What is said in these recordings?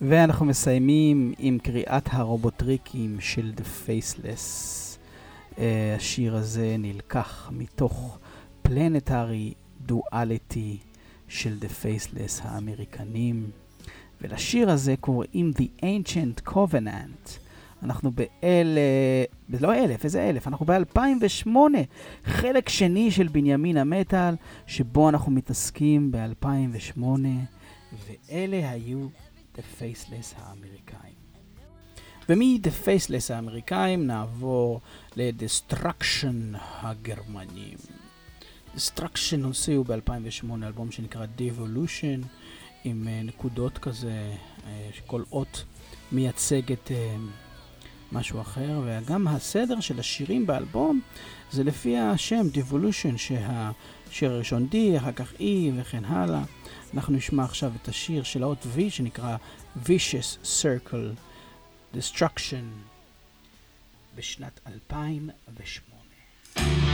ואנחנו מסיימים עם קריאת הרובוטריקים של The Faceless. Uh, השיר הזה נלקח מתוך פלנטרי דואליטי של The Faceless האמריקנים, ולשיר הזה קוראים The Ancient Covenant. אנחנו באל... לא אלף, איזה אלף? אנחנו ב-2008, חלק שני של בנימין המטאל, שבו אנחנו מתעסקים ב-2008, ואלה היו The Faceless האמריקאים. ומ-The Faceless האמריקאים נעבור ל-Destruction הגרמנים. Destruction הוציאו ב-2008 אלבום שנקרא Devolution, עם uh, נקודות כזה, uh, שכל אות מייצגת uh, משהו אחר, וגם הסדר של השירים באלבום זה לפי השם Devolution, שהשיר הראשון D, אחר כך E וכן הלאה. אנחנו נשמע עכשיו את השיר של האות V שנקרא Vicious Circle Destruction בשנת 2008.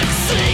succeed.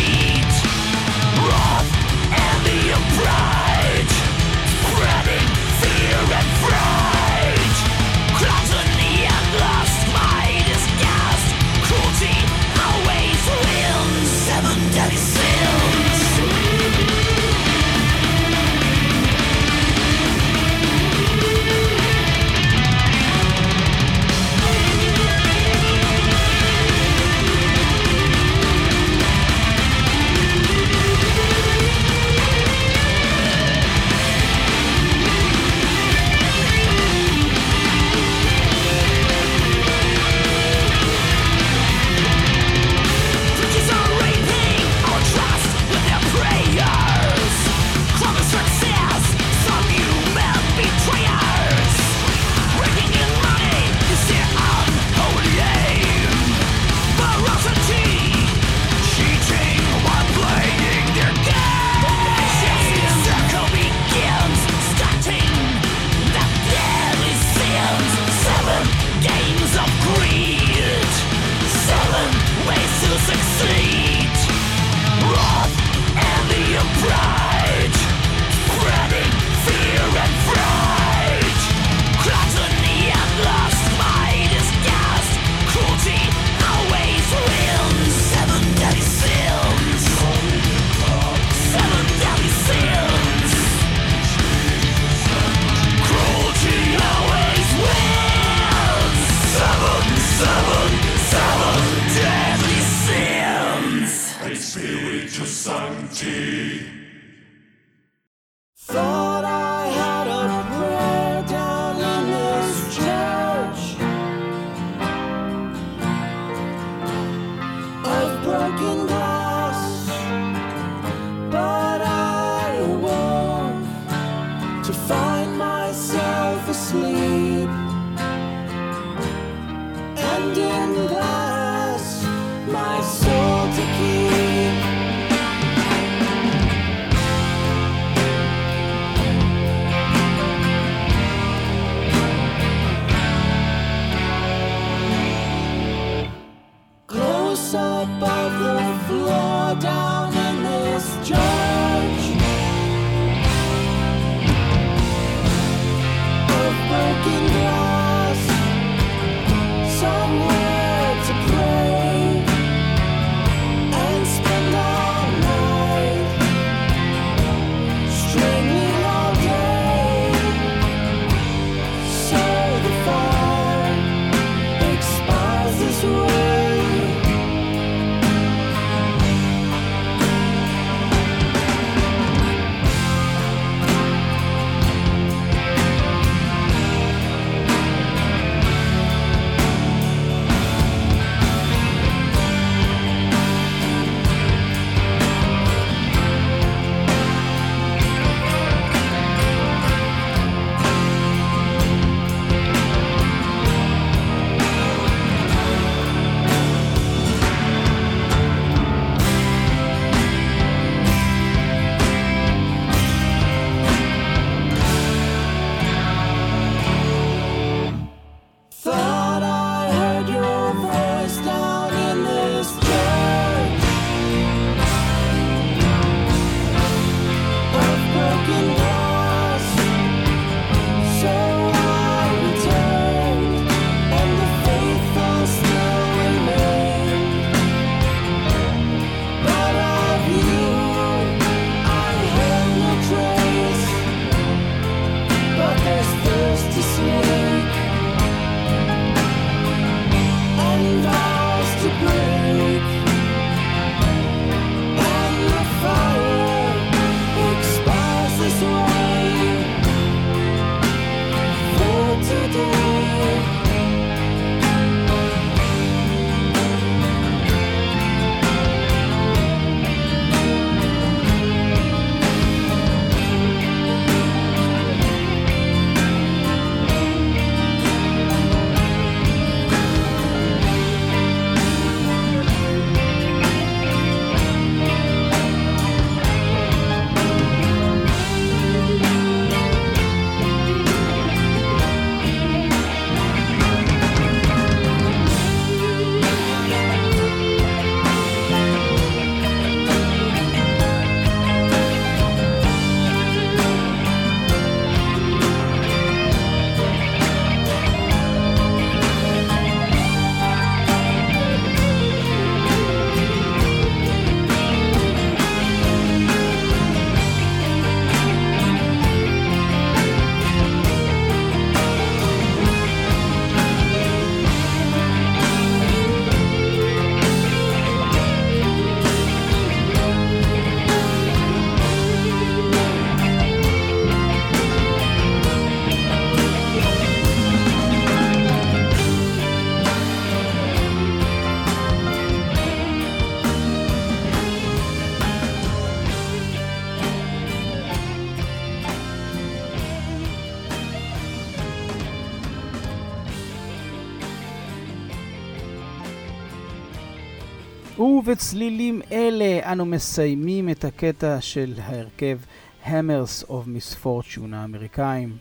ובצלילים אלה אנו מסיימים את הקטע של ההרכב Hammers of Misfortune האמריקאים,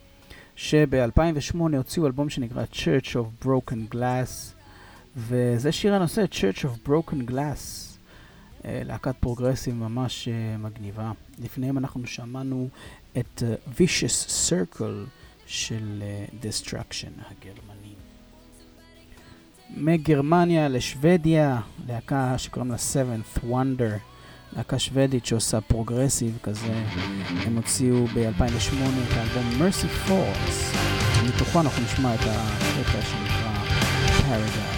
שב-2008 הוציאו אלבום שנקרא Church of Broken Glass, וזה שיר הנושא, Church of Broken Glass, אה, להקת progressive ממש אה, מגניבה. לפניהם אנחנו שמענו את אה, Vicious Circle של Destruction הגרמני. מגרמניה לשוודיה, להקה שקוראים לה Seventh Wonder, להקה שוודית שעושה progressive כזה. הם הוציאו ב-2008 את האלבום Mercy Falls, ומתוכו אנחנו נשמע את הקטע שנקרא Paradise.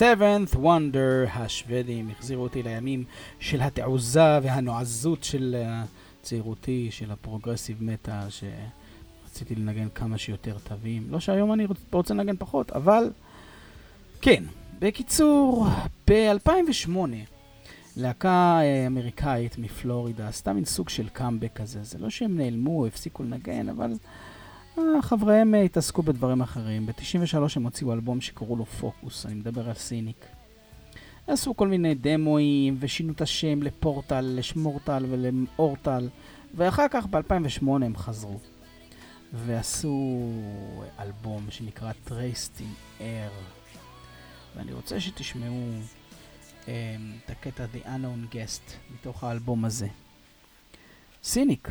Seventh Wonder, השוודים, החזירו אותי לימים של התעוזה והנועזות של אה, צעירותי, של ה progressive metal, שרציתי לנגן כמה שיותר תווים. לא שהיום אני רוצה לנגן פחות, אבל כן. בקיצור, ב-2008 להקה אה, אמריקאית מפלורידה עשתה מין סוג של קאמבק כזה. זה לא שהם נעלמו, הפסיקו לנגן, אבל חבריהם אה, התעסקו בדברים אחרים. ב-93 הם הוציאו אלבום שקראו לו פוקוס, אני מדבר על סיניק. עשו כל מיני דמואים ושינו את השם לפורטל, לשמורטל ולאורטל, ואחר כך ב-2008 הם חזרו. ועשו אלבום שנקרא Traced Air, ואני רוצה שתשמעו um, את הקטע The Unknown Guest מתוך האלבום הזה. סיניק.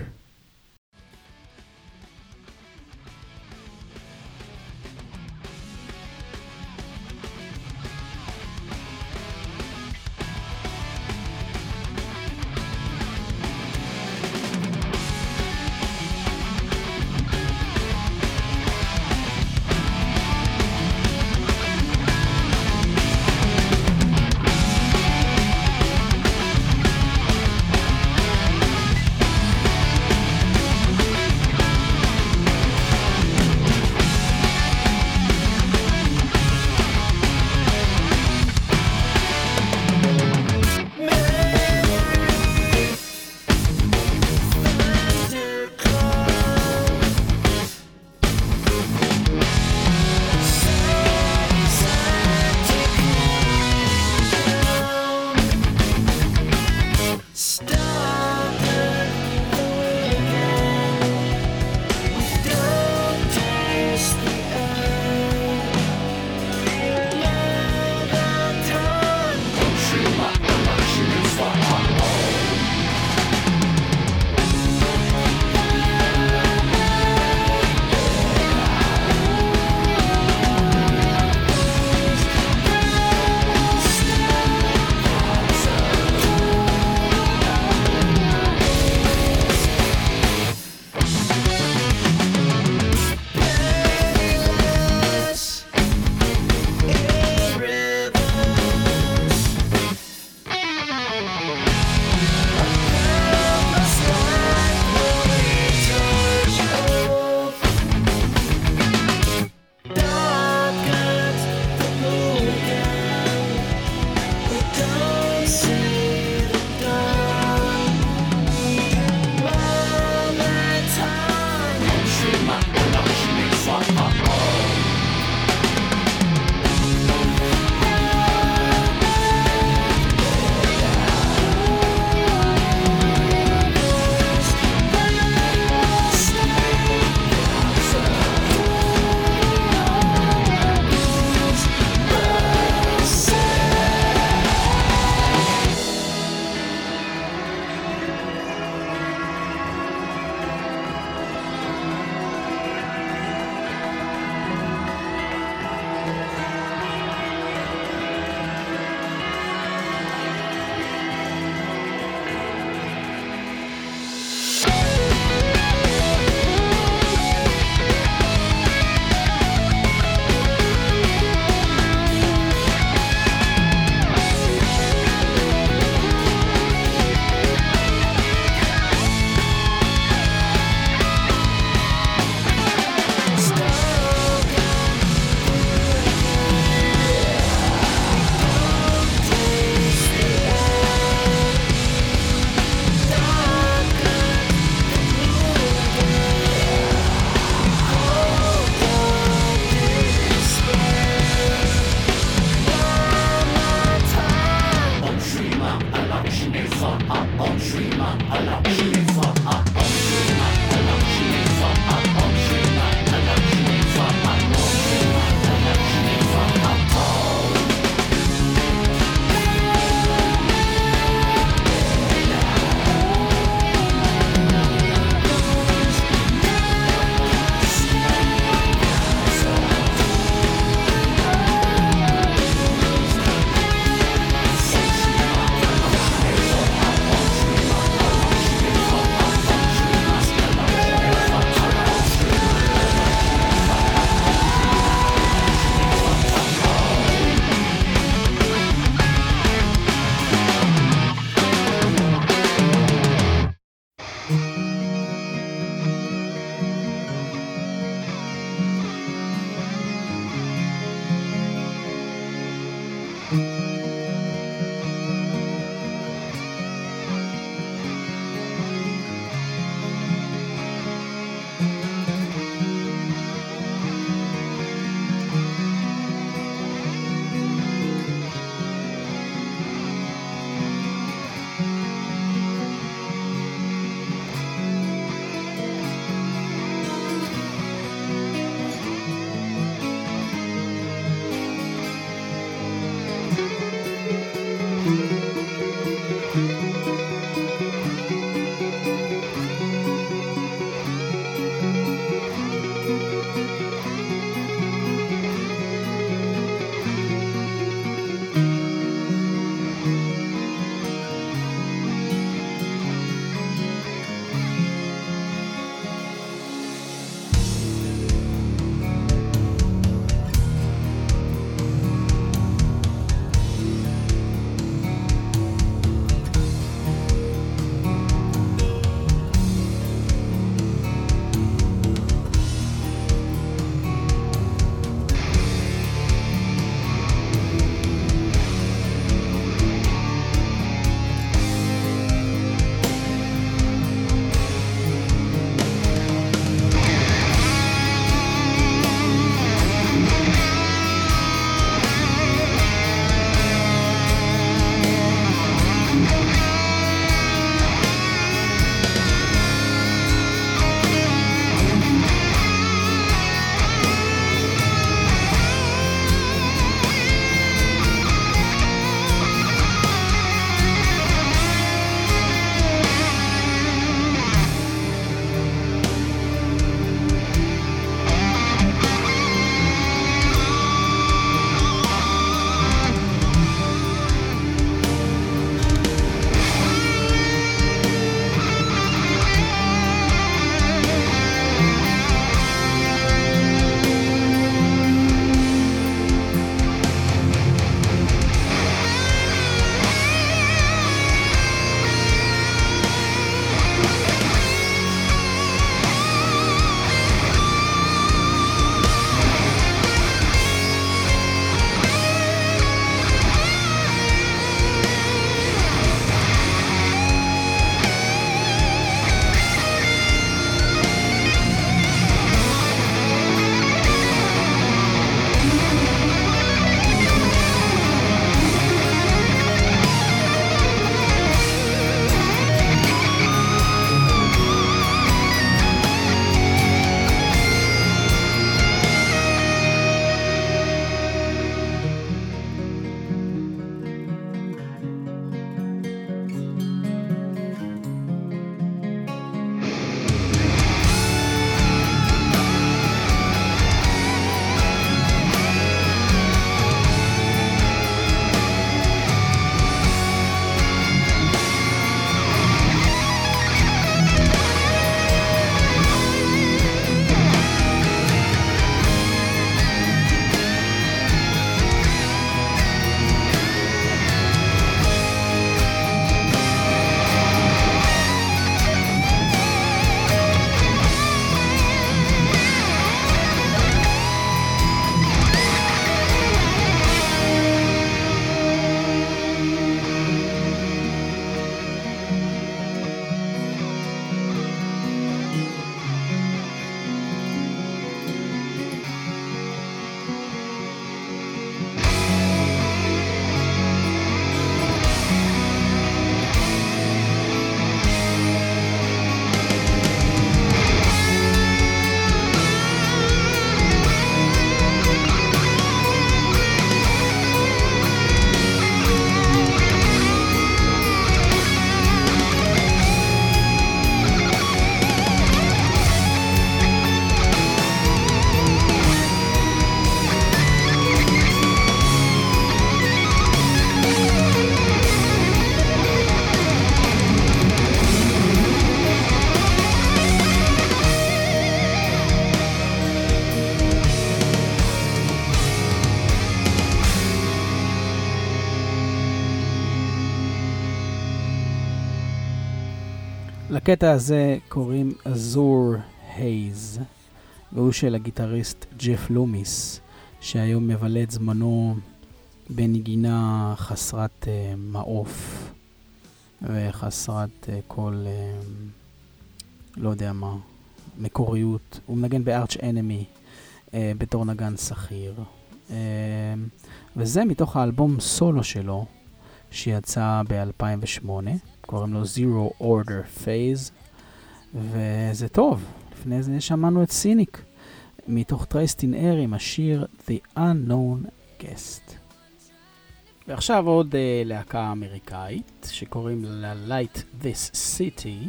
לקטע הזה קוראים אזור הייז, והוא של הגיטריסט ג'ף לומיס, שהיום מבלה את זמנו בנגינה חסרת uh, מעוף וחסרת uh, כל, uh, לא יודע מה, מקוריות. הוא מנגן בארץ' אנמי uh, בתור נגן שכיר. Uh, וזה מתוך האלבום סולו שלו, שיצא ב-2008, קוראים לו Zero Order Phase, וזה טוב. לפני זה שמענו את סיניק, מתוך טרייסטין אר עם השיר The Unknown Guest. ועכשיו עוד uh, להקה אמריקאית, שקוראים לה Light This City.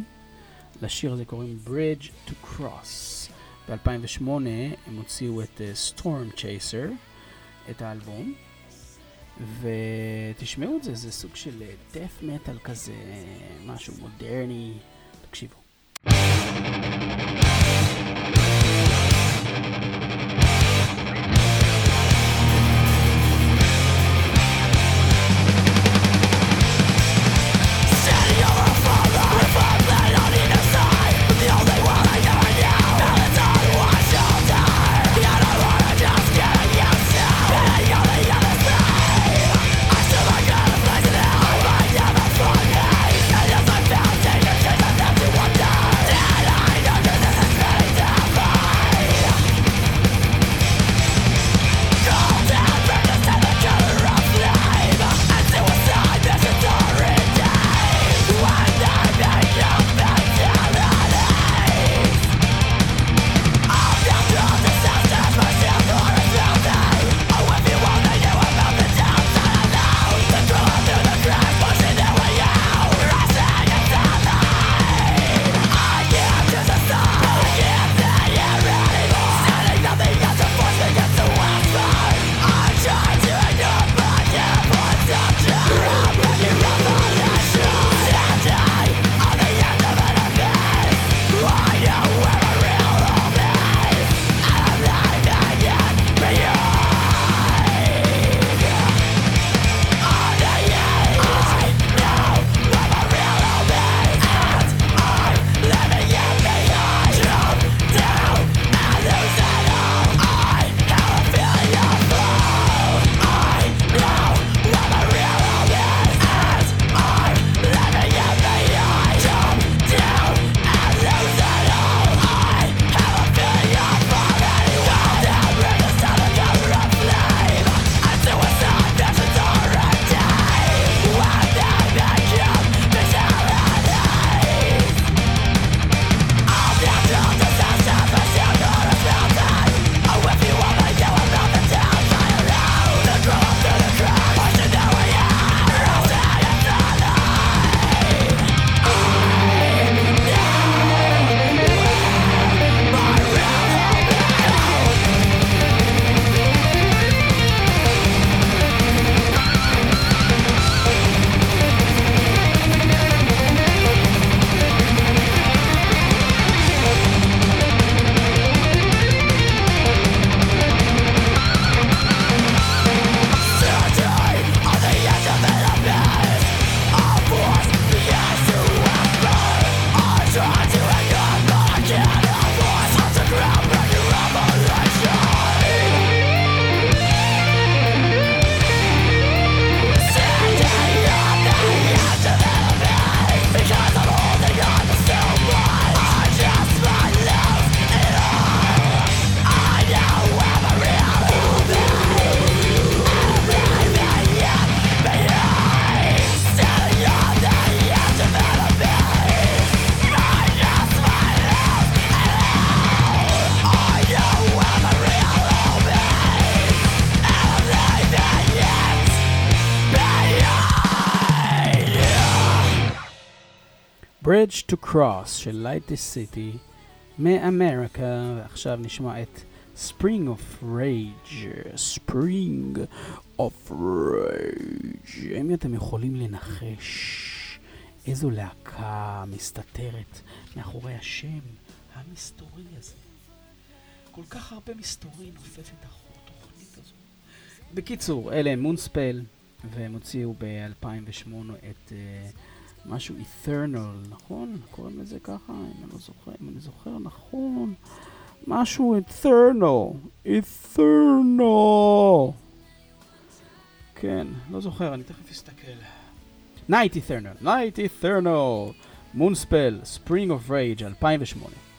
לשיר הזה קוראים Bridge to Cross. ב-2008 הם הוציאו את uh, Storm Chaser, את האלבום. ותשמעו את זה, זה סוג של death metal כזה, משהו מודרני. תקשיבו. Cross של Light the City מאמריקה, ועכשיו נשמע את Spring of Rage, Spring of Rage. האם אתם יכולים לנחש איזו להקה מסתתרת מאחורי השם המסתורי הזה? כל כך הרבה מסתורי נופפת התוכנית הזו. בקיצור, אלה מונספל, והם הוציאו ב-2008 את... Uh, משהו eternal, נכון? קוראים לזה ככה, אם אני לא זוכר, אם אני זוכר נכון. משהו eternal, eternal. כן, לא זוכר, אני תכף אסתכל. Night Eternal, Night Eternal, Moonspell, Spring of Rage, 2008.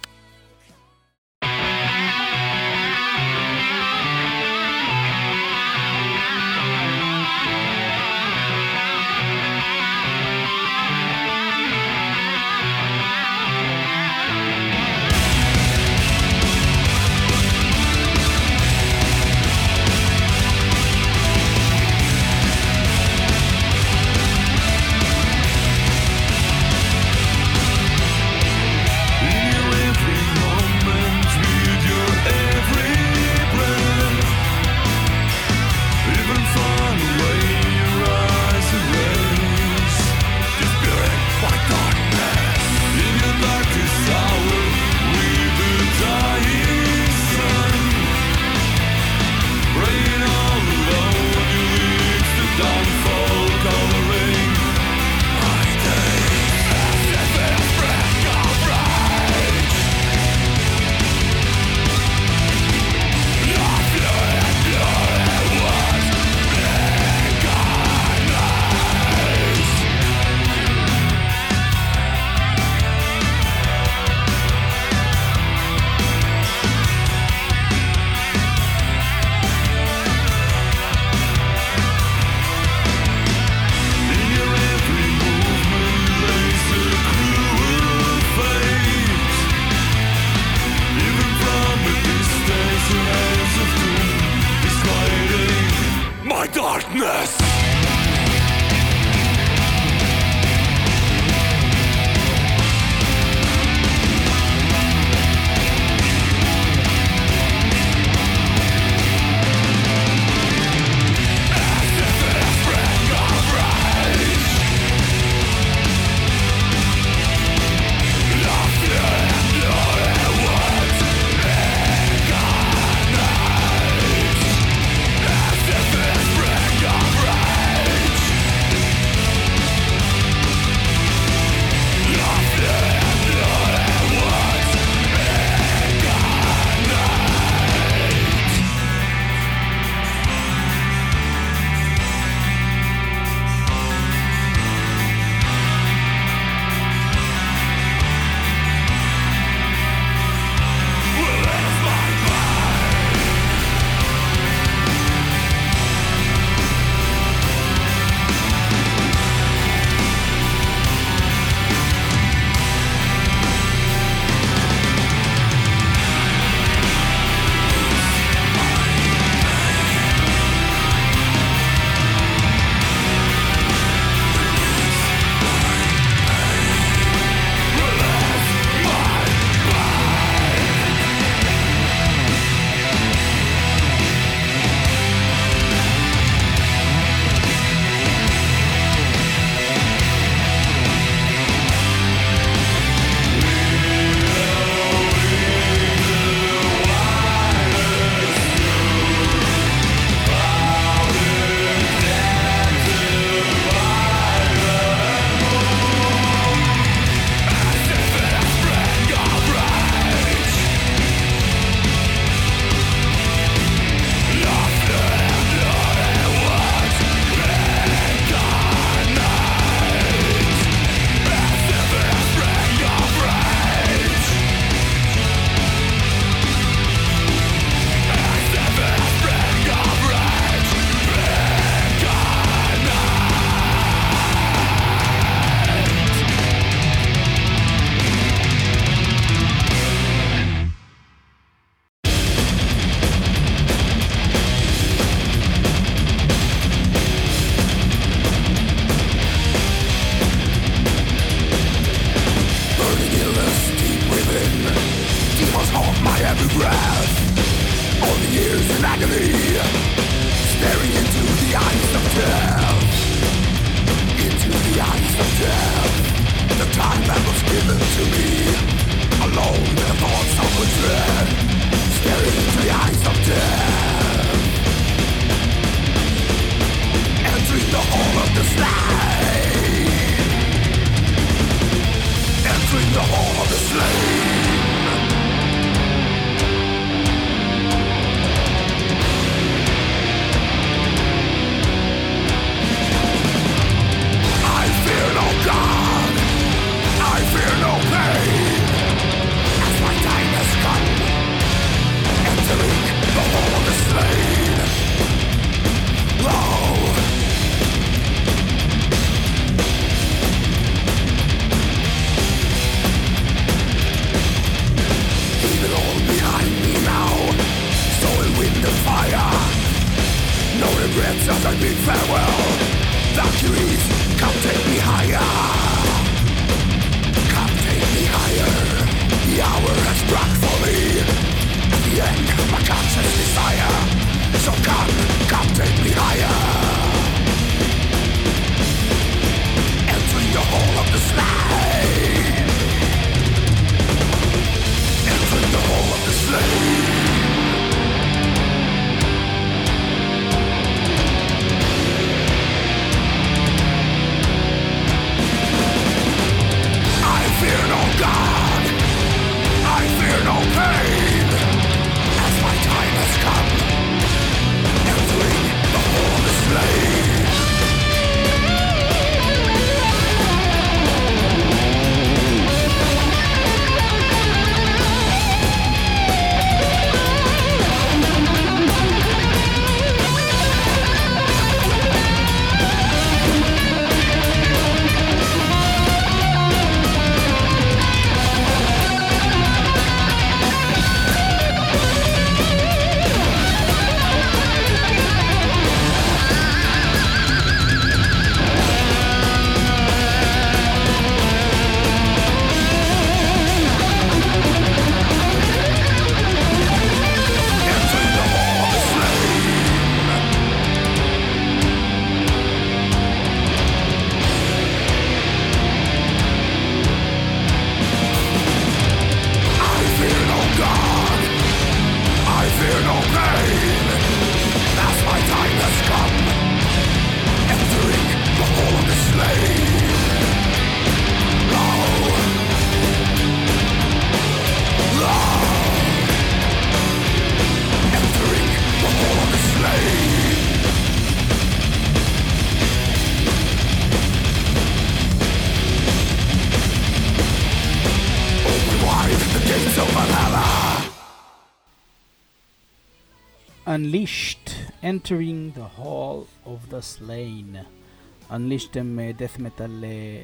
Unleashed הם death metal,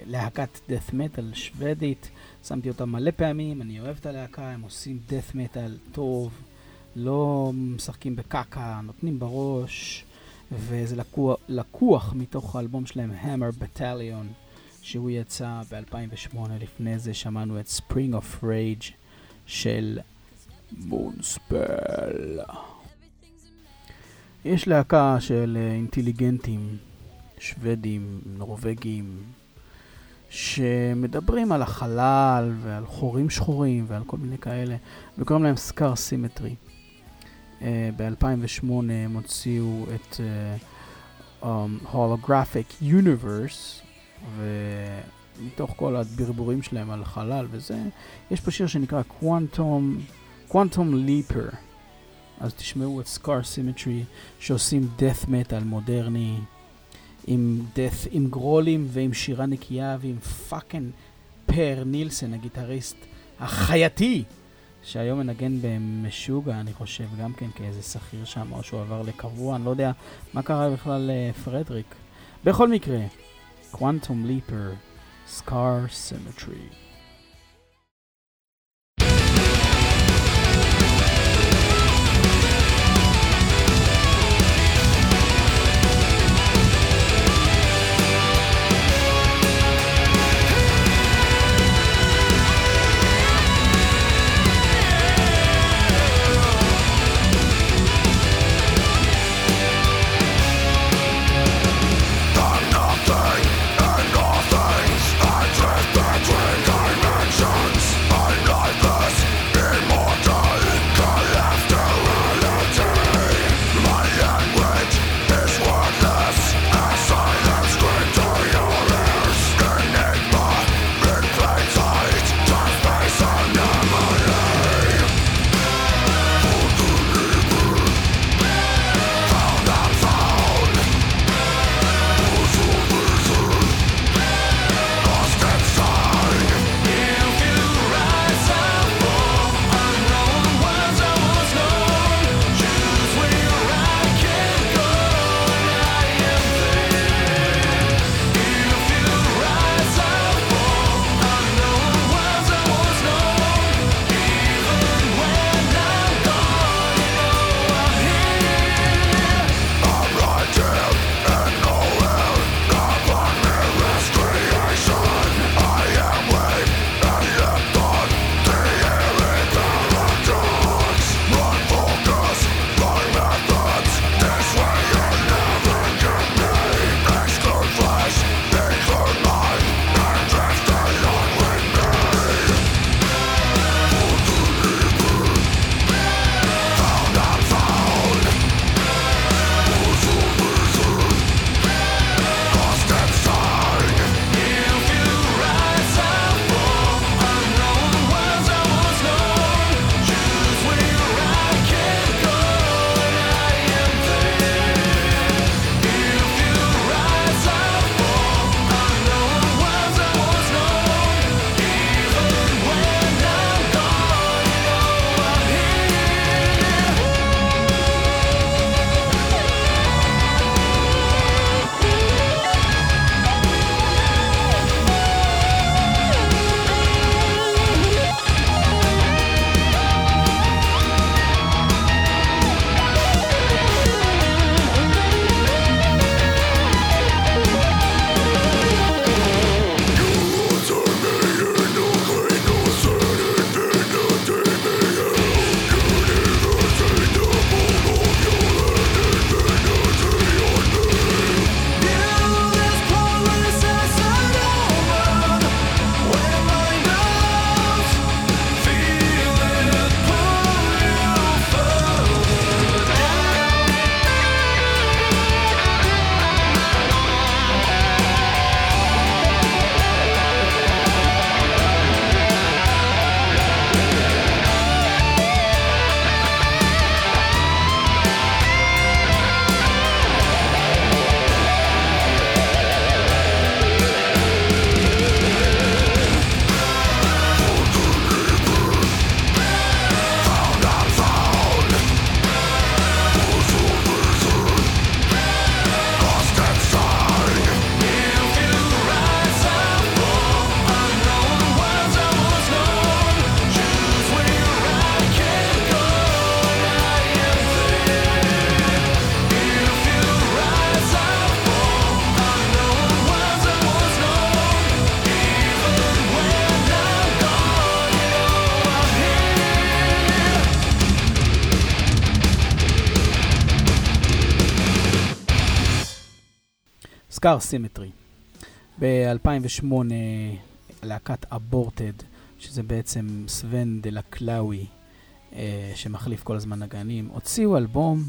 להקת death metal שוודית, שמתי אותם מלא פעמים, אני אוהב את הלהקה, הם עושים death metal טוב, לא משחקים בקקה, נותנים בראש, וזה לקוח, לקוח מתוך האלבום שלהם, Hammer Battalion, שהוא יצא ב-2008, לפני זה שמענו את Spring of Rage של מונספל. יש להקה של אינטליגנטים, שוודים, נורבגים, שמדברים על החלל ועל חורים שחורים ועל כל מיני כאלה, וקוראים להם סקאר סימטרי. Uh, ב-2008 הם הוציאו את uh, um, Holographic Universe, ומתוך כל הברבורים שלהם על חלל וזה, יש פה שיר שנקרא Quantum, Quantum Leaper. אז תשמעו את Scar Symmetry שעושים death metal מודרני עם death, עם growl ים ועם שירה נקייה ועם fucking פר נילסן, הגיטריסט החייתי, שהיום מנגן במשוגע, אני חושב, גם כן כאיזה שכיר שם, או שהוא עבר לקבוע, אני לא יודע מה קרה בכלל לפרדריק. בכל מקרה, Quantum Leaper, Scar Symmetry. Scar Symmetry. ב-2008 להקת Aborted, שזה בעצם סוון דה קלאווי, אה, שמחליף כל הזמן נגנים, הוציאו אלבום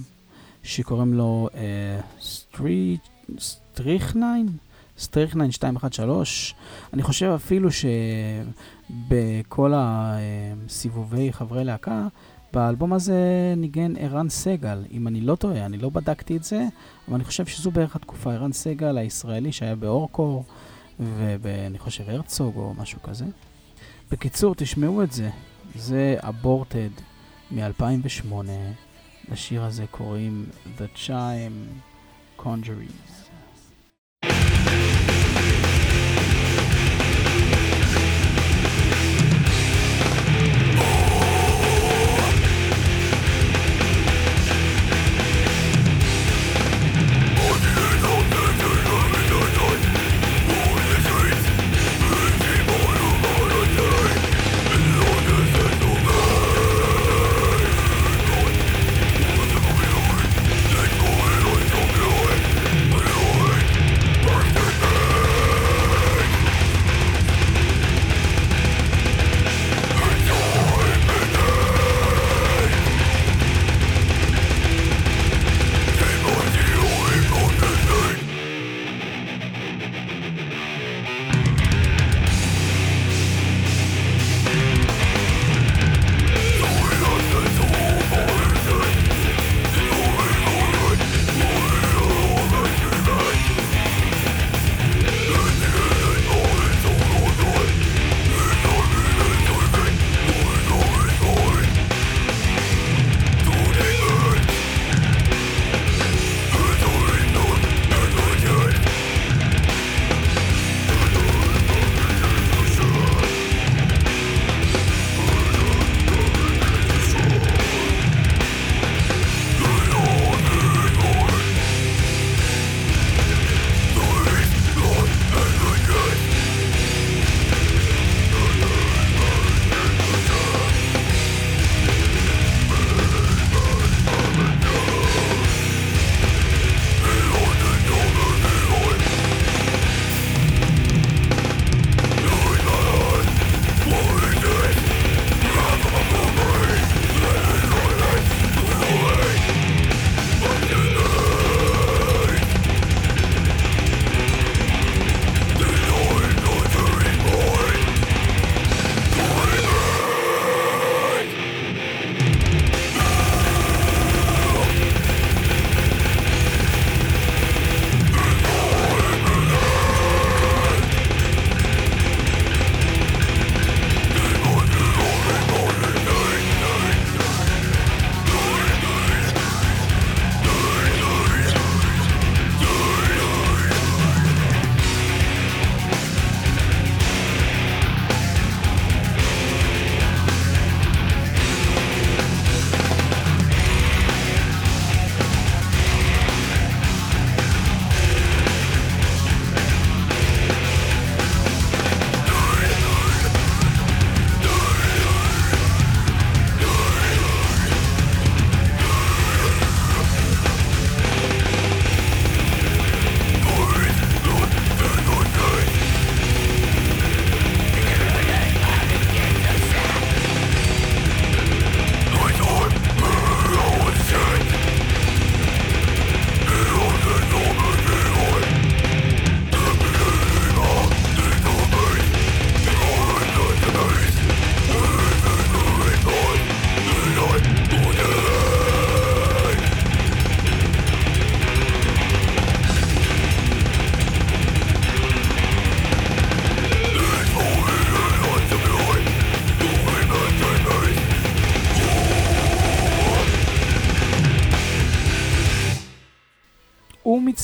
שקוראים לו אה, Strychnine? Strychnine 213. אני חושב אפילו שבכל הסיבובי חברי להקה, באלבום הזה ניגן ערן סגל, אם אני לא טועה, אני לא בדקתי את זה, אבל אני חושב שזו בערך התקופה. ערן סגל הישראלי שהיה באורקור, ואני חושב הרצוג או משהו כזה. בקיצור, תשמעו את זה. זה אבורטד מ-2008. לשיר הזה קוראים The Chime Conjuries.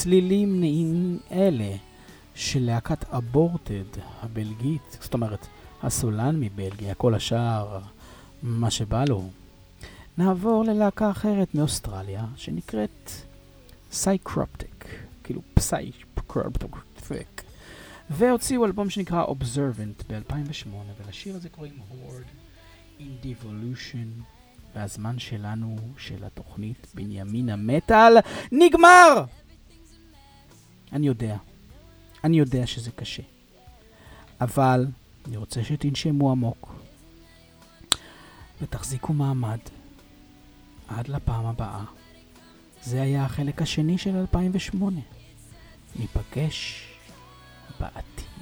צלילים נעים אלה של להקת Aborted הבלגית, זאת אומרת, הסולן מבלגיה, כל השאר, מה שבא לו. נעבור ללהקה אחרת מאוסטרליה, שנקראת Psycroptic, כאילו Psycroptic, והוציאו אלבום שנקרא Observant ב-2008, ולשיר הזה קוראים Horde in Devolution, והזמן שלנו, של התוכנית בנימין המטאל, נגמר! אני יודע. אני יודע שזה קשה. אבל אני רוצה שתנשמו עמוק ותחזיקו מעמד עד לפעם הבאה. זה היה החלק השני של 2008. ניפגש בעתיד.